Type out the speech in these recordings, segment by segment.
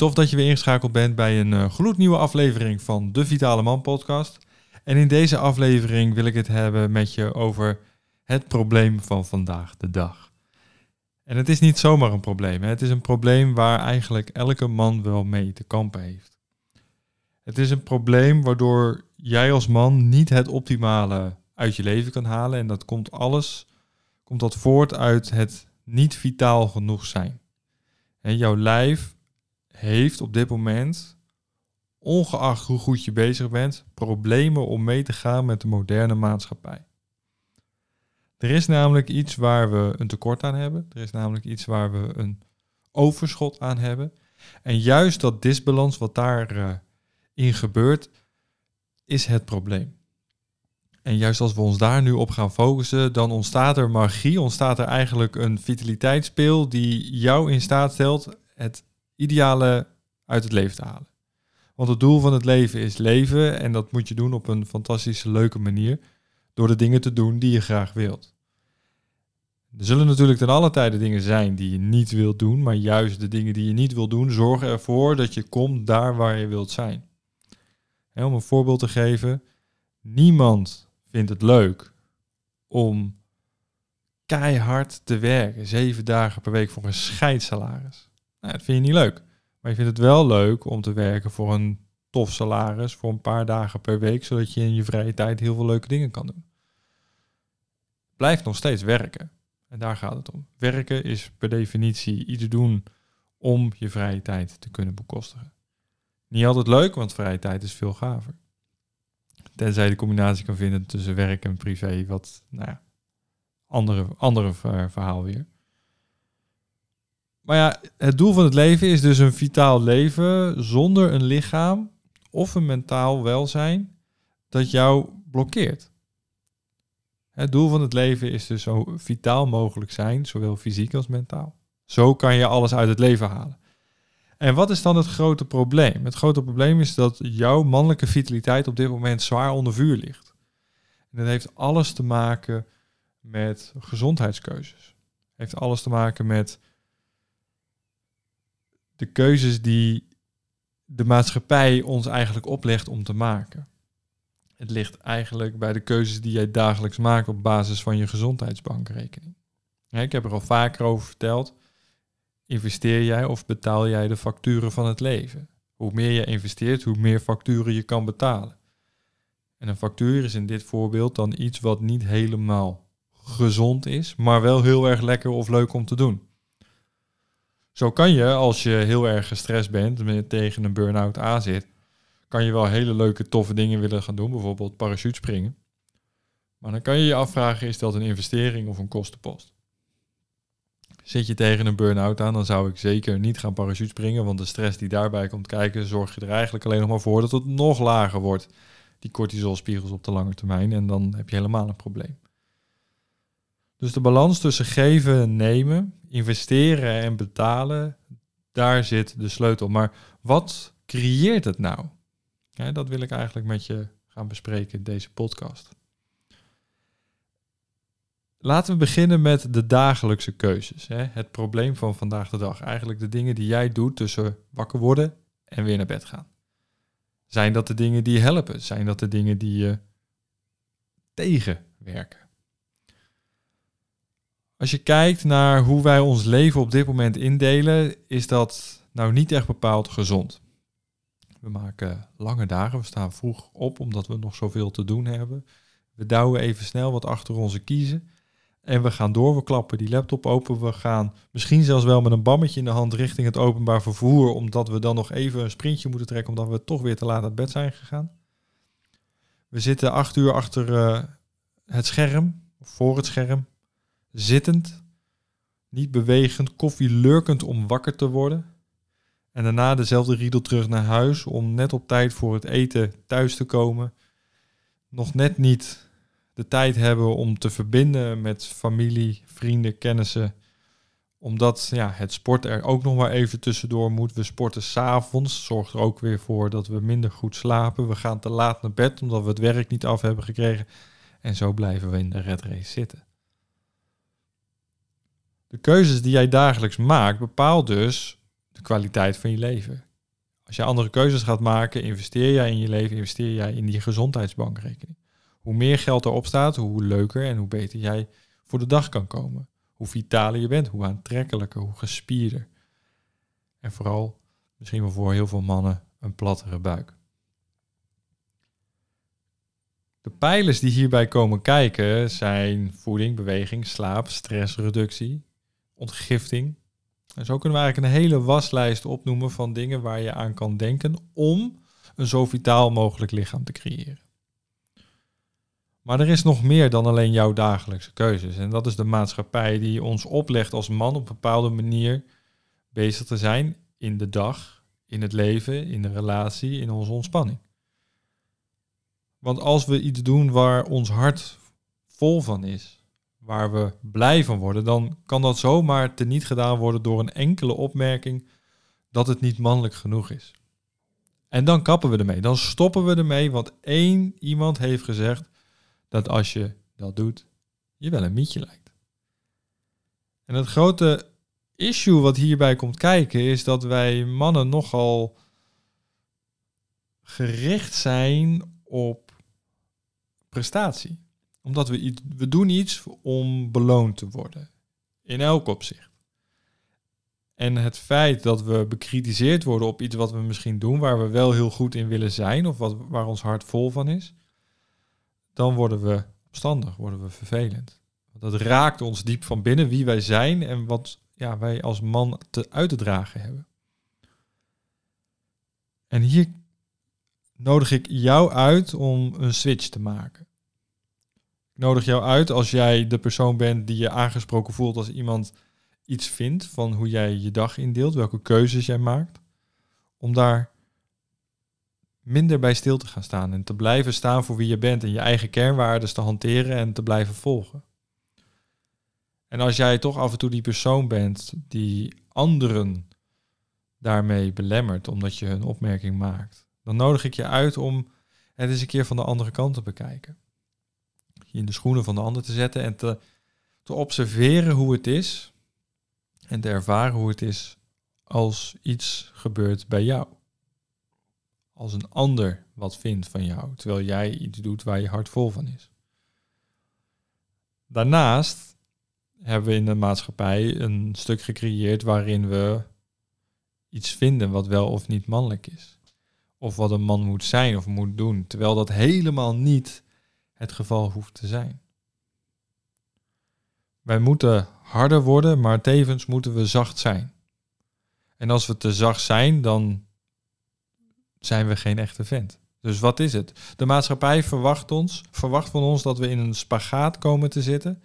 Tof dat je weer ingeschakeld bent bij een uh, gloednieuwe aflevering van de Vitale Man podcast. En in deze aflevering wil ik het hebben met je over het probleem van vandaag de dag. En het is niet zomaar een probleem. Hè? Het is een probleem waar eigenlijk elke man wel mee te kampen heeft. Het is een probleem waardoor jij als man niet het optimale uit je leven kan halen. En dat komt alles komt dat voort uit het niet vitaal genoeg zijn. En jouw lijf heeft op dit moment, ongeacht hoe goed je bezig bent, problemen om mee te gaan met de moderne maatschappij. Er is namelijk iets waar we een tekort aan hebben. Er is namelijk iets waar we een overschot aan hebben. En juist dat disbalans wat daarin uh, in gebeurt, is het probleem. En juist als we ons daar nu op gaan focussen, dan ontstaat er magie, ontstaat er eigenlijk een vitaliteitsspeel die jou in staat stelt het ideale uit het leven te halen. Want het doel van het leven is leven en dat moet je doen op een fantastische, leuke manier door de dingen te doen die je graag wilt. Er zullen natuurlijk ten alle tijde dingen zijn die je niet wilt doen, maar juist de dingen die je niet wilt doen zorgen ervoor dat je komt daar waar je wilt zijn. Om een voorbeeld te geven, niemand vindt het leuk om keihard te werken, zeven dagen per week voor een scheidsalaris. Nou, dat vind je niet leuk. Maar je vindt het wel leuk om te werken voor een tof salaris voor een paar dagen per week, zodat je in je vrije tijd heel veel leuke dingen kan doen. Blijf nog steeds werken. En daar gaat het om. Werken is per definitie iets doen om je vrije tijd te kunnen bekostigen. Niet altijd leuk, want vrije tijd is veel gaver. Tenzij je de combinatie kan vinden tussen werk en privé, wat, nou ja, andere, andere verhaal weer. Maar ja, het doel van het leven is dus een vitaal leven zonder een lichaam of een mentaal welzijn dat jou blokkeert. Het doel van het leven is dus zo vitaal mogelijk zijn, zowel fysiek als mentaal. Zo kan je alles uit het leven halen. En wat is dan het grote probleem? Het grote probleem is dat jouw mannelijke vitaliteit op dit moment zwaar onder vuur ligt. En dat heeft alles te maken met gezondheidskeuzes. Heeft alles te maken met de keuzes die de maatschappij ons eigenlijk oplegt om te maken. Het ligt eigenlijk bij de keuzes die jij dagelijks maakt op basis van je gezondheidsbankrekening. Ik heb er al vaker over verteld. Investeer jij of betaal jij de facturen van het leven? Hoe meer je investeert, hoe meer facturen je kan betalen. En een factuur is in dit voorbeeld dan iets wat niet helemaal gezond is, maar wel heel erg lekker of leuk om te doen. Zo kan je, als je heel erg gestrest bent, met tegen een burn-out aan zit, kan je wel hele leuke, toffe dingen willen gaan doen, bijvoorbeeld parachutespringen. Maar dan kan je je afvragen, is dat een investering of een kostenpost? Zit je tegen een burn-out aan, dan zou ik zeker niet gaan parachutespringen, want de stress die daarbij komt kijken, zorg je er eigenlijk alleen nog maar voor dat het nog lager wordt, die cortisolspiegels op de lange termijn, en dan heb je helemaal een probleem. Dus de balans tussen geven en nemen, investeren en betalen, daar zit de sleutel. Maar wat creëert het nou? dat wil ik eigenlijk met je gaan bespreken in deze podcast. Laten we beginnen met de dagelijkse keuzes. Hè? Het probleem van vandaag de dag. Eigenlijk de dingen die jij doet tussen wakker worden en weer naar bed gaan. Zijn dat de dingen die helpen? Zijn dat de dingen die je tegenwerken? Als je kijkt naar hoe wij ons leven op dit moment indelen, is dat nou niet echt bepaald gezond. We maken lange dagen, we staan vroeg op omdat we nog zoveel te doen hebben. We douwen even snel wat achter onze kiezen. En we gaan door, we klappen die laptop open. We gaan misschien zelfs wel met een bammetje in de hand richting het openbaar vervoer, omdat we dan nog even een sprintje moeten trekken, omdat we toch weer te laat uit bed zijn gegaan. We zitten acht uur achter uh, het scherm, of voor het scherm zittend, niet bewegend, koffie lurkend om wakker te worden. En daarna dezelfde riedel terug naar huis om net op tijd voor het eten thuis te komen. Nog net niet de tijd hebben om te verbinden met familie, vrienden, kennissen. Omdat ja, het sport er ook nog maar even tussendoor moet. We sporten s'avonds, zorgt er ook weer voor dat we minder goed slapen. We gaan te laat naar bed omdat we het werk niet af hebben gekregen. En zo blijven we in de red race zitten. De keuzes die jij dagelijks maakt, bepaalt dus de kwaliteit van je leven. Als je andere keuzes gaat maken, investeer jij in je leven, investeer jij in die gezondheidsbankrekening. Hoe meer geld erop staat, hoe leuker en hoe beter jij voor de dag kan komen. Hoe vitaler je bent, hoe aantrekkelijker, hoe gespierder. En vooral, misschien wel voor heel veel mannen, een plattere buik. De pijlers die hierbij komen kijken zijn voeding, beweging, slaap, stressreductie, ontgifting. En zo kunnen we eigenlijk een hele waslijst opnoemen van dingen waar je aan kan denken om een zo vitaal mogelijk lichaam te creëren. Maar er is nog meer dan alleen jouw dagelijkse keuzes. En dat is de maatschappij die ons oplegt als man op een bepaalde manier bezig te zijn in de dag, in het leven, in de relatie, in onze ontspanning. Want als we iets doen waar ons hart vol van is, waar we blij van worden, dan kan dat zomaar teniet gedaan worden door een enkele opmerking dat het niet mannelijk genoeg is. En dan kappen we ermee, dan stoppen we ermee, want één iemand heeft gezegd dat als je dat doet, je wel een mietje lijkt. En het grote issue wat hierbij komt kijken is dat wij mannen nogal gericht zijn op prestatie. Omdat we, iets, we doen iets om beloond te worden. In elk opzicht. En het feit dat we bekritiseerd worden op iets wat we misschien doen, waar we wel heel goed in willen zijn, of wat, waar ons hart vol van is, dan worden we opstandig, worden we vervelend. Dat raakt ons diep van binnen wie wij zijn en wat ja, wij als man te uit te dragen hebben. En hier nodig ik jou uit om een switch te maken. Nodig jou uit als jij de persoon bent die je aangesproken voelt als iemand iets vindt van hoe jij je dag indeelt, welke keuzes jij maakt, om daar minder bij stil te gaan staan en te blijven staan voor wie je bent en je eigen kernwaarden te hanteren en te blijven volgen. En als jij toch af en toe die persoon bent die anderen daarmee belemmert omdat je een opmerking maakt, dan nodig ik je uit om het eens een keer van de andere kant te bekijken. Je in de schoenen van de ander te zetten en te, te observeren hoe het is en te ervaren hoe het is als iets gebeurt bij jou als een ander wat vindt van jou, terwijl jij iets doet waar je hart vol van is. Daarnaast hebben we in de maatschappij een stuk gecreëerd waarin we iets vinden wat wel of niet mannelijk is. Of wat een man moet zijn of moet doen, terwijl dat helemaal niet het geval hoeft te zijn. Wij moeten harder worden, maar tevens moeten we zacht zijn. En als we te zacht zijn, dan zijn we geen echte vent. Dus wat is het? De maatschappij verwacht, ons, verwacht van ons dat we in een spagaat komen te zitten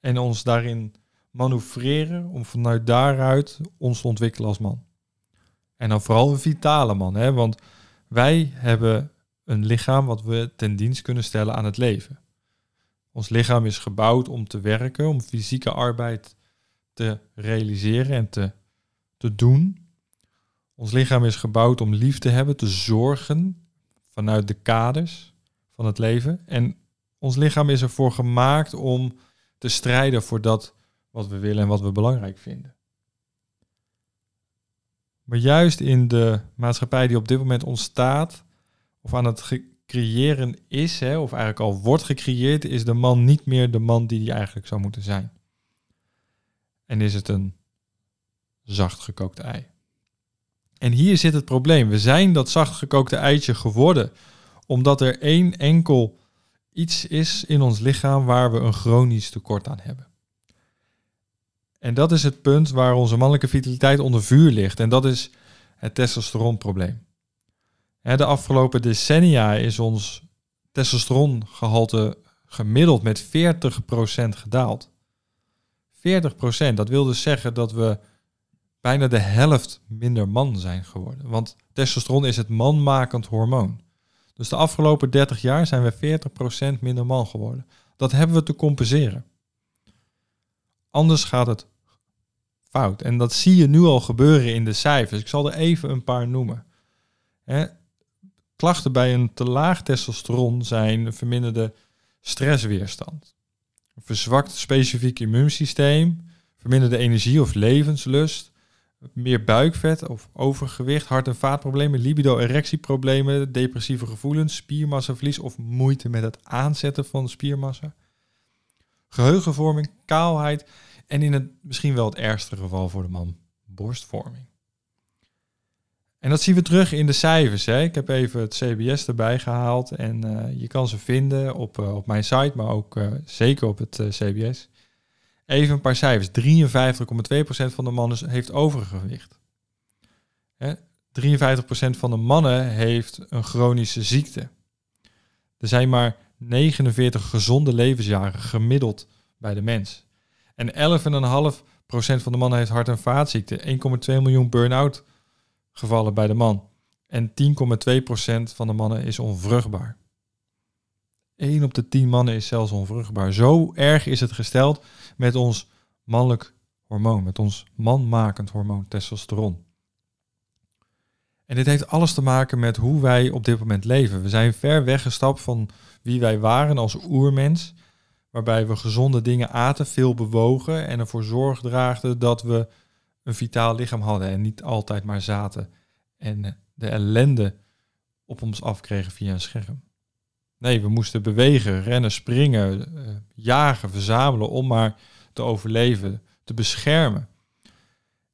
en ons daarin manoeuvreren om vanuit daaruit ons te ontwikkelen als man. En dan vooral een vitale man, hè? want wij hebben een lichaam wat we ten dienst kunnen stellen aan het leven. Ons lichaam is gebouwd om te werken, om fysieke arbeid te realiseren en te, te doen. Ons lichaam is gebouwd om lief te hebben, te zorgen vanuit de kaders van het leven. En ons lichaam is ervoor gemaakt om te strijden voor dat wat we willen en wat we belangrijk vinden. Maar juist in de maatschappij die op dit moment ontstaat, of aan het creëren is, hè, of eigenlijk al wordt gecreëerd, is de man niet meer de man die hij eigenlijk zou moeten zijn. En is het een zacht gekookt ei. En hier zit het probleem. We zijn dat zachtgekookte eitje geworden omdat er één enkel iets is in ons lichaam waar we een chronisch tekort aan hebben. En dat is het punt waar onze mannelijke vitaliteit onder vuur ligt. En dat is het testosteronprobleem. De afgelopen decennia is ons testosterongehalte gemiddeld met 40% gedaald. 40%, dat wil dus zeggen dat we bijna de helft minder man zijn geworden. Want testosteron is het manmakend hormoon. Dus de afgelopen 30 jaar zijn we 40% minder man geworden. Dat hebben we te compenseren. Anders gaat het fout. En dat zie je nu al gebeuren in de cijfers. Ik zal er even een paar noemen. Klachten bij een te laag testosteron zijn verminderde stressweerstand, verzwakt specifiek immuunsysteem, verminderde energie of levenslust, meer buikvet of overgewicht, hart- en vaatproblemen, libido-erectieproblemen, depressieve gevoelens, spiermassaverlies of moeite met het aanzetten van spiermassa, geheugenvorming, kaalheid en in het misschien wel het ergste geval voor de man, borstvorming. En dat zien we terug in de cijfers. Hè. Ik heb even het CBS erbij gehaald en uh, je kan ze vinden op, uh, op mijn site, maar ook uh, zeker op het CBS. Even een paar cijfers. 53,2% van de mannen heeft overgewicht. Hè? 53% van de mannen heeft een chronische ziekte. Er zijn maar 49 gezonde levensjaren gemiddeld bij de mens. En 11,5% van de mannen heeft hart- en vaatziekten. 1,2 miljoen burn-out gevallen bij de man. En 10,2% van de mannen is onvruchtbaar. 1 op de 10 mannen is zelfs onvruchtbaar. Zo erg is het gesteld met ons mannelijk hormoon, met ons manmakend hormoon testosteron. En dit heeft alles te maken met hoe wij op dit moment leven. We zijn ver weggestapt van wie wij waren als oermens, waarbij we gezonde dingen aten, veel bewogen en ervoor zorg draagden dat we een vitaal lichaam hadden en niet altijd maar zaten en de ellende op ons afkregen via een scherm. Nee, we moesten bewegen, rennen, springen, uh, jagen, verzamelen om maar te overleven, te beschermen.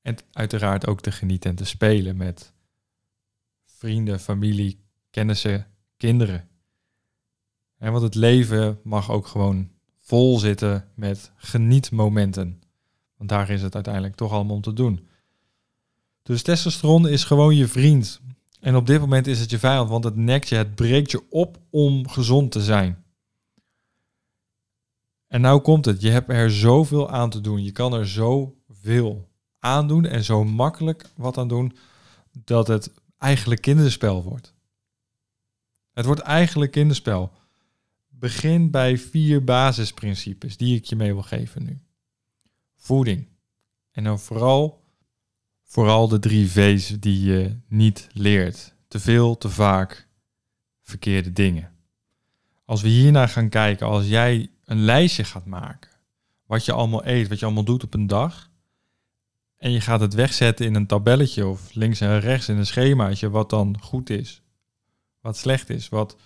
En uiteraard ook te genieten en te spelen met vrienden, familie, kennissen, kinderen. En want het leven mag ook gewoon vol zitten met genietmomenten. Want daar is het uiteindelijk toch allemaal om te doen. Dus testosteron is gewoon je vriend. En op dit moment is het je vijand, want het nekt je, het breekt je op om gezond te zijn. En nou komt het, je hebt er zoveel aan te doen. Je kan er zoveel aan doen en zo makkelijk wat aan doen dat het eigenlijk kinderspel wordt. Het wordt eigenlijk kinderspel. Begin bij vier basisprincipes die ik je mee wil geven nu. Voeding. En dan vooral, vooral de drie V's die je niet leert. Te veel, te vaak, verkeerde dingen. Als we hiernaar gaan kijken, als jij een lijstje gaat maken, wat je allemaal eet, wat je allemaal doet op een dag, en je gaat het wegzetten in een tabelletje of links en rechts in een schemaatje, wat dan goed is, wat slecht is, wat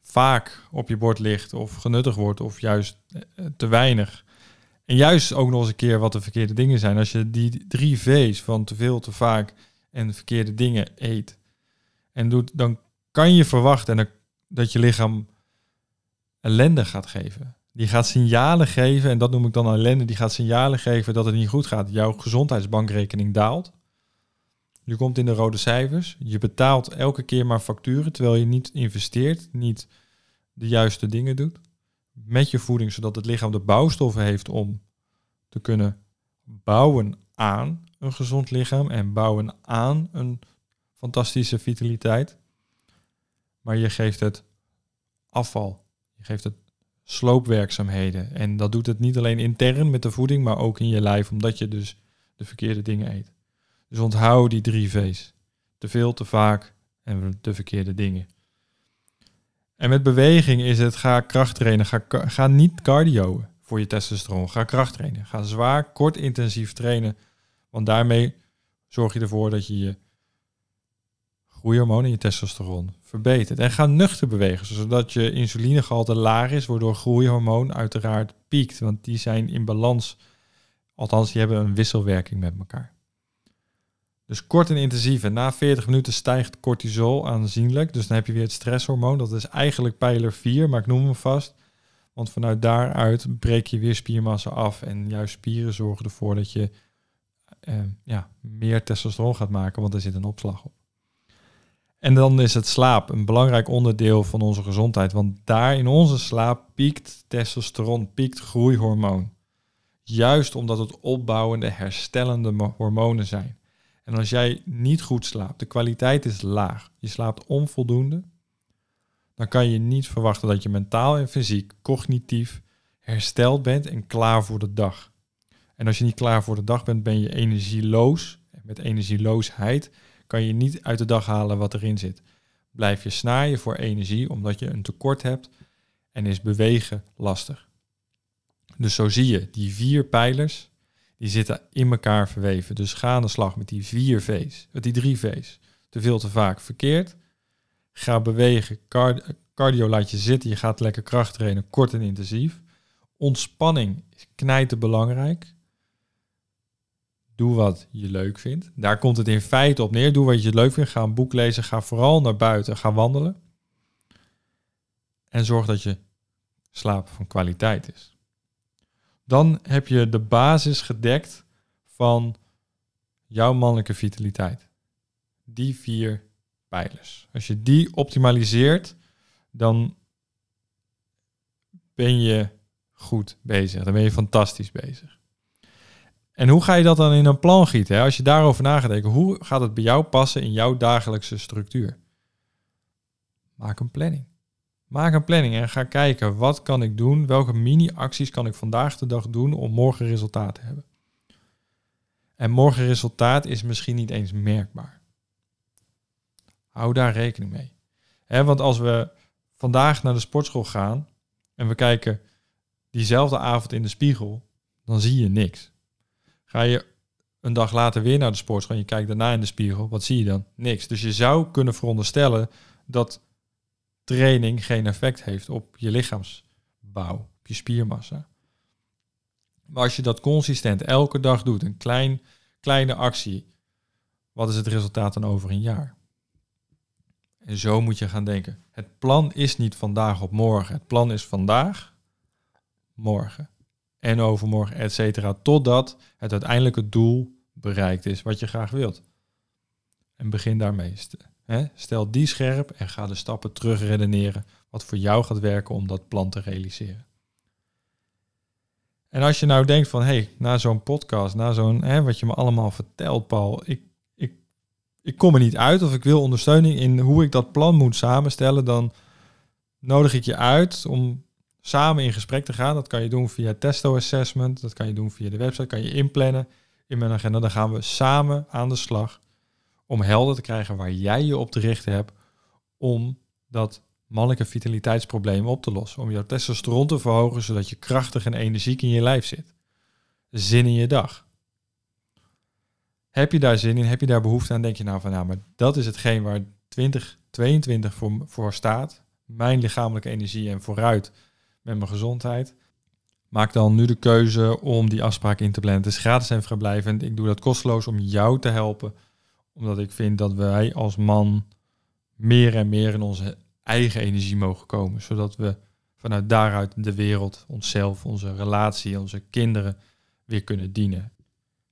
vaak op je bord ligt of genuttigd wordt of juist eh, te weinig. En juist ook nog eens een keer wat de verkeerde dingen zijn. Als je die drie V's van te veel, te vaak en verkeerde dingen eet en doet, dan kan je verwachten dat je lichaam ellende gaat geven. Die gaat signalen geven, en dat noem ik dan ellende, die gaat signalen geven dat het niet goed gaat. Jouw gezondheidsbankrekening daalt. Je komt in de rode cijfers. Je betaalt elke keer maar facturen, terwijl je niet investeert, niet de juiste dingen doet. Met je voeding, zodat het lichaam de bouwstoffen heeft om te kunnen bouwen aan een gezond lichaam en bouwen aan een fantastische vitaliteit. Maar je geeft het afval. Je geeft het sloopwerkzaamheden. En dat doet het niet alleen intern met de voeding, maar ook in je lijf, omdat je dus de verkeerde dingen eet. Dus onthoud die drie V's. Te veel, te vaak en de verkeerde dingen. En met beweging is het, ga kracht trainen. Ga, ga niet cardio voor je testosteron. Ga kracht trainen. Ga zwaar, kort, intensief trainen. Want daarmee zorg je ervoor dat je je groeihormoon en je testosteron verbetert. En ga nuchter bewegen, zodat je insulinegehalte laag is, waardoor groeihormoon uiteraard piekt. Want die zijn in balans, althans die hebben een wisselwerking met elkaar. Dus kort en intensief. En na 40 minuten stijgt cortisol aanzienlijk. Dus dan heb je weer het stresshormoon. Dat is eigenlijk pijler 4, maar ik noem hem vast. Want vanuit daaruit breek je weer spiermassa af. En juist spieren zorgen ervoor dat je eh, ja, meer testosteron gaat maken, want er zit een opslag op. En dan is het slaap een belangrijk onderdeel van onze gezondheid. Want daar in onze slaap piekt testosteron, piekt groeihormoon. Juist omdat het opbouwende, herstellende hormonen zijn. En als jij niet goed slaapt, de kwaliteit is laag, je slaapt onvoldoende, dan kan je niet verwachten dat je mentaal en fysiek, cognitief hersteld bent en klaar voor de dag. En als je niet klaar voor de dag bent, ben je energieloos. En met energieloosheid kan je niet uit de dag halen wat erin zit. Blijf je snaaien voor energie omdat je een tekort hebt en is bewegen lastig. Dus zo zie je, die vier pijlers, die zitten in elkaar verweven. Dus ga aan de slag met die vier V's, met die drie V's. Te veel te vaak verkeerd. Ga bewegen, cardio laat je zitten, je gaat lekker kracht trainen, kort en intensief. Ontspanning is knijten belangrijk. Doe wat je leuk vindt. Daar komt het in feite op neer. Doe wat je leuk vindt. Ga een boek lezen. Ga vooral naar buiten. Ga wandelen. En zorg dat je slaap van kwaliteit is. Dan heb je de basis gedekt van jouw mannelijke vitaliteit. Die vier pijlers. Als je die optimaliseert, dan ben je goed bezig. Dan ben je fantastisch bezig. En hoe ga je dat dan in een plan gieten? Als je daarover na gaat hoe gaat het bij jou passen in jouw dagelijkse structuur? Maak een planning. Maak een planning en ga kijken, wat kan ik doen? Welke mini-acties kan ik vandaag de dag doen om morgen resultaat te hebben? En morgen resultaat is misschien niet eens merkbaar. Hou daar rekening mee. want als we vandaag naar de sportschool gaan en we kijken diezelfde avond in de spiegel, dan zie je niks. Ga je een dag later weer naar de sportschool en je kijkt daarna in de spiegel, wat zie je dan? Niks. Dus je zou kunnen veronderstellen dat training geen effect heeft op je lichaamsbouw, op je spiermassa. Maar als je dat consistent elke dag doet, een klein, kleine actie, wat is het resultaat dan over een jaar? En zo moet je gaan denken. Het plan is niet vandaag op morgen. Het plan is vandaag, morgen en overmorgen, et cetera. Totdat het uiteindelijke doel bereikt is wat je graag wilt. En begin daarmee. Stel die scherp en ga de stappen terug redeneren wat voor jou gaat werken om dat plan te realiseren. En als je nou denkt van, hé, hey, na zo'n podcast, na zo'n, wat je me allemaal vertelt, Paul, ik ik kom er niet uit of ik wil ondersteuning in hoe ik dat plan moet samenstellen, dan nodig ik je uit om samen in gesprek te gaan. Dat kan je doen via Testo Assessment, dat kan je doen via de website, kan je inplannen in mijn agenda. Dan gaan we samen aan de slag om helder te krijgen waar jij je op te richten hebt om dat mannelijke vitaliteitsprobleem op te lossen. Om jouw testosteron te verhogen, zodat je krachtig en energiek in je lijf zit. Zin in je dag. Heb je daar zin in? Heb je daar behoefte aan? Denk je nou van, nou, maar dat is hetgeen waar 2022 voor, voor staat. Mijn lichamelijke energie en vooruit met mijn gezondheid. Maak dan nu de keuze om die afspraak in te plannen. Het is gratis en vrijblijvend. Ik doe dat kosteloos om jou te helpen. Omdat ik vind dat wij als man meer en meer in onze eigen energie mogen komen. Zodat we vanuit daaruit de wereld, onszelf, onze relatie, onze kinderen weer kunnen dienen.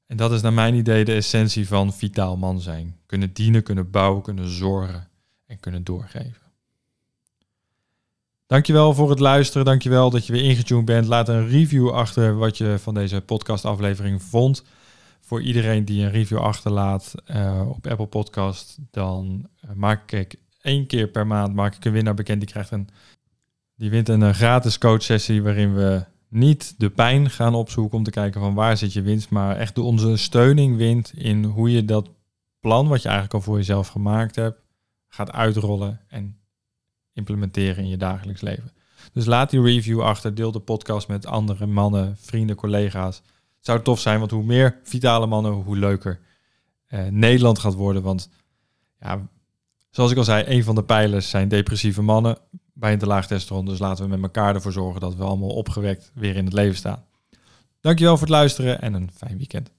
En dat is naar mijn idee de essentie van vitaal man zijn. Kunnen dienen, kunnen bouwen, kunnen zorgen en kunnen doorgeven. Dankjewel voor het luisteren. Dankjewel dat je weer ingetuned bent. Laat een review achter wat je van deze podcastaflevering vond. Voor iedereen die een review achterlaat uh, op Apple Podcast, dan uh, maak ik één keer per maand maak ik een winnaar bekend. Die krijgt een, die wint een uh, gratis coachsessie waarin we niet de pijn gaan opzoeken om te kijken van waar zit je winst, maar echt de ondersteuning wint in hoe je dat plan, wat je eigenlijk al voor jezelf gemaakt hebt, gaat uitrollen en implementeren in je dagelijks leven. Dus laat die review achter, deel de podcast met andere mannen, vrienden, collega's. Het zou tof zijn, want hoe meer vitale mannen, hoe leuker eh, Nederland gaat worden. Want ja, zoals ik al zei, een van de pijlers zijn depressieve mannen bij een te laag testosteron. Dus laten we met elkaar ervoor zorgen dat we allemaal opgewekt weer in het leven staan. Dankjewel voor het luisteren en een fijn weekend.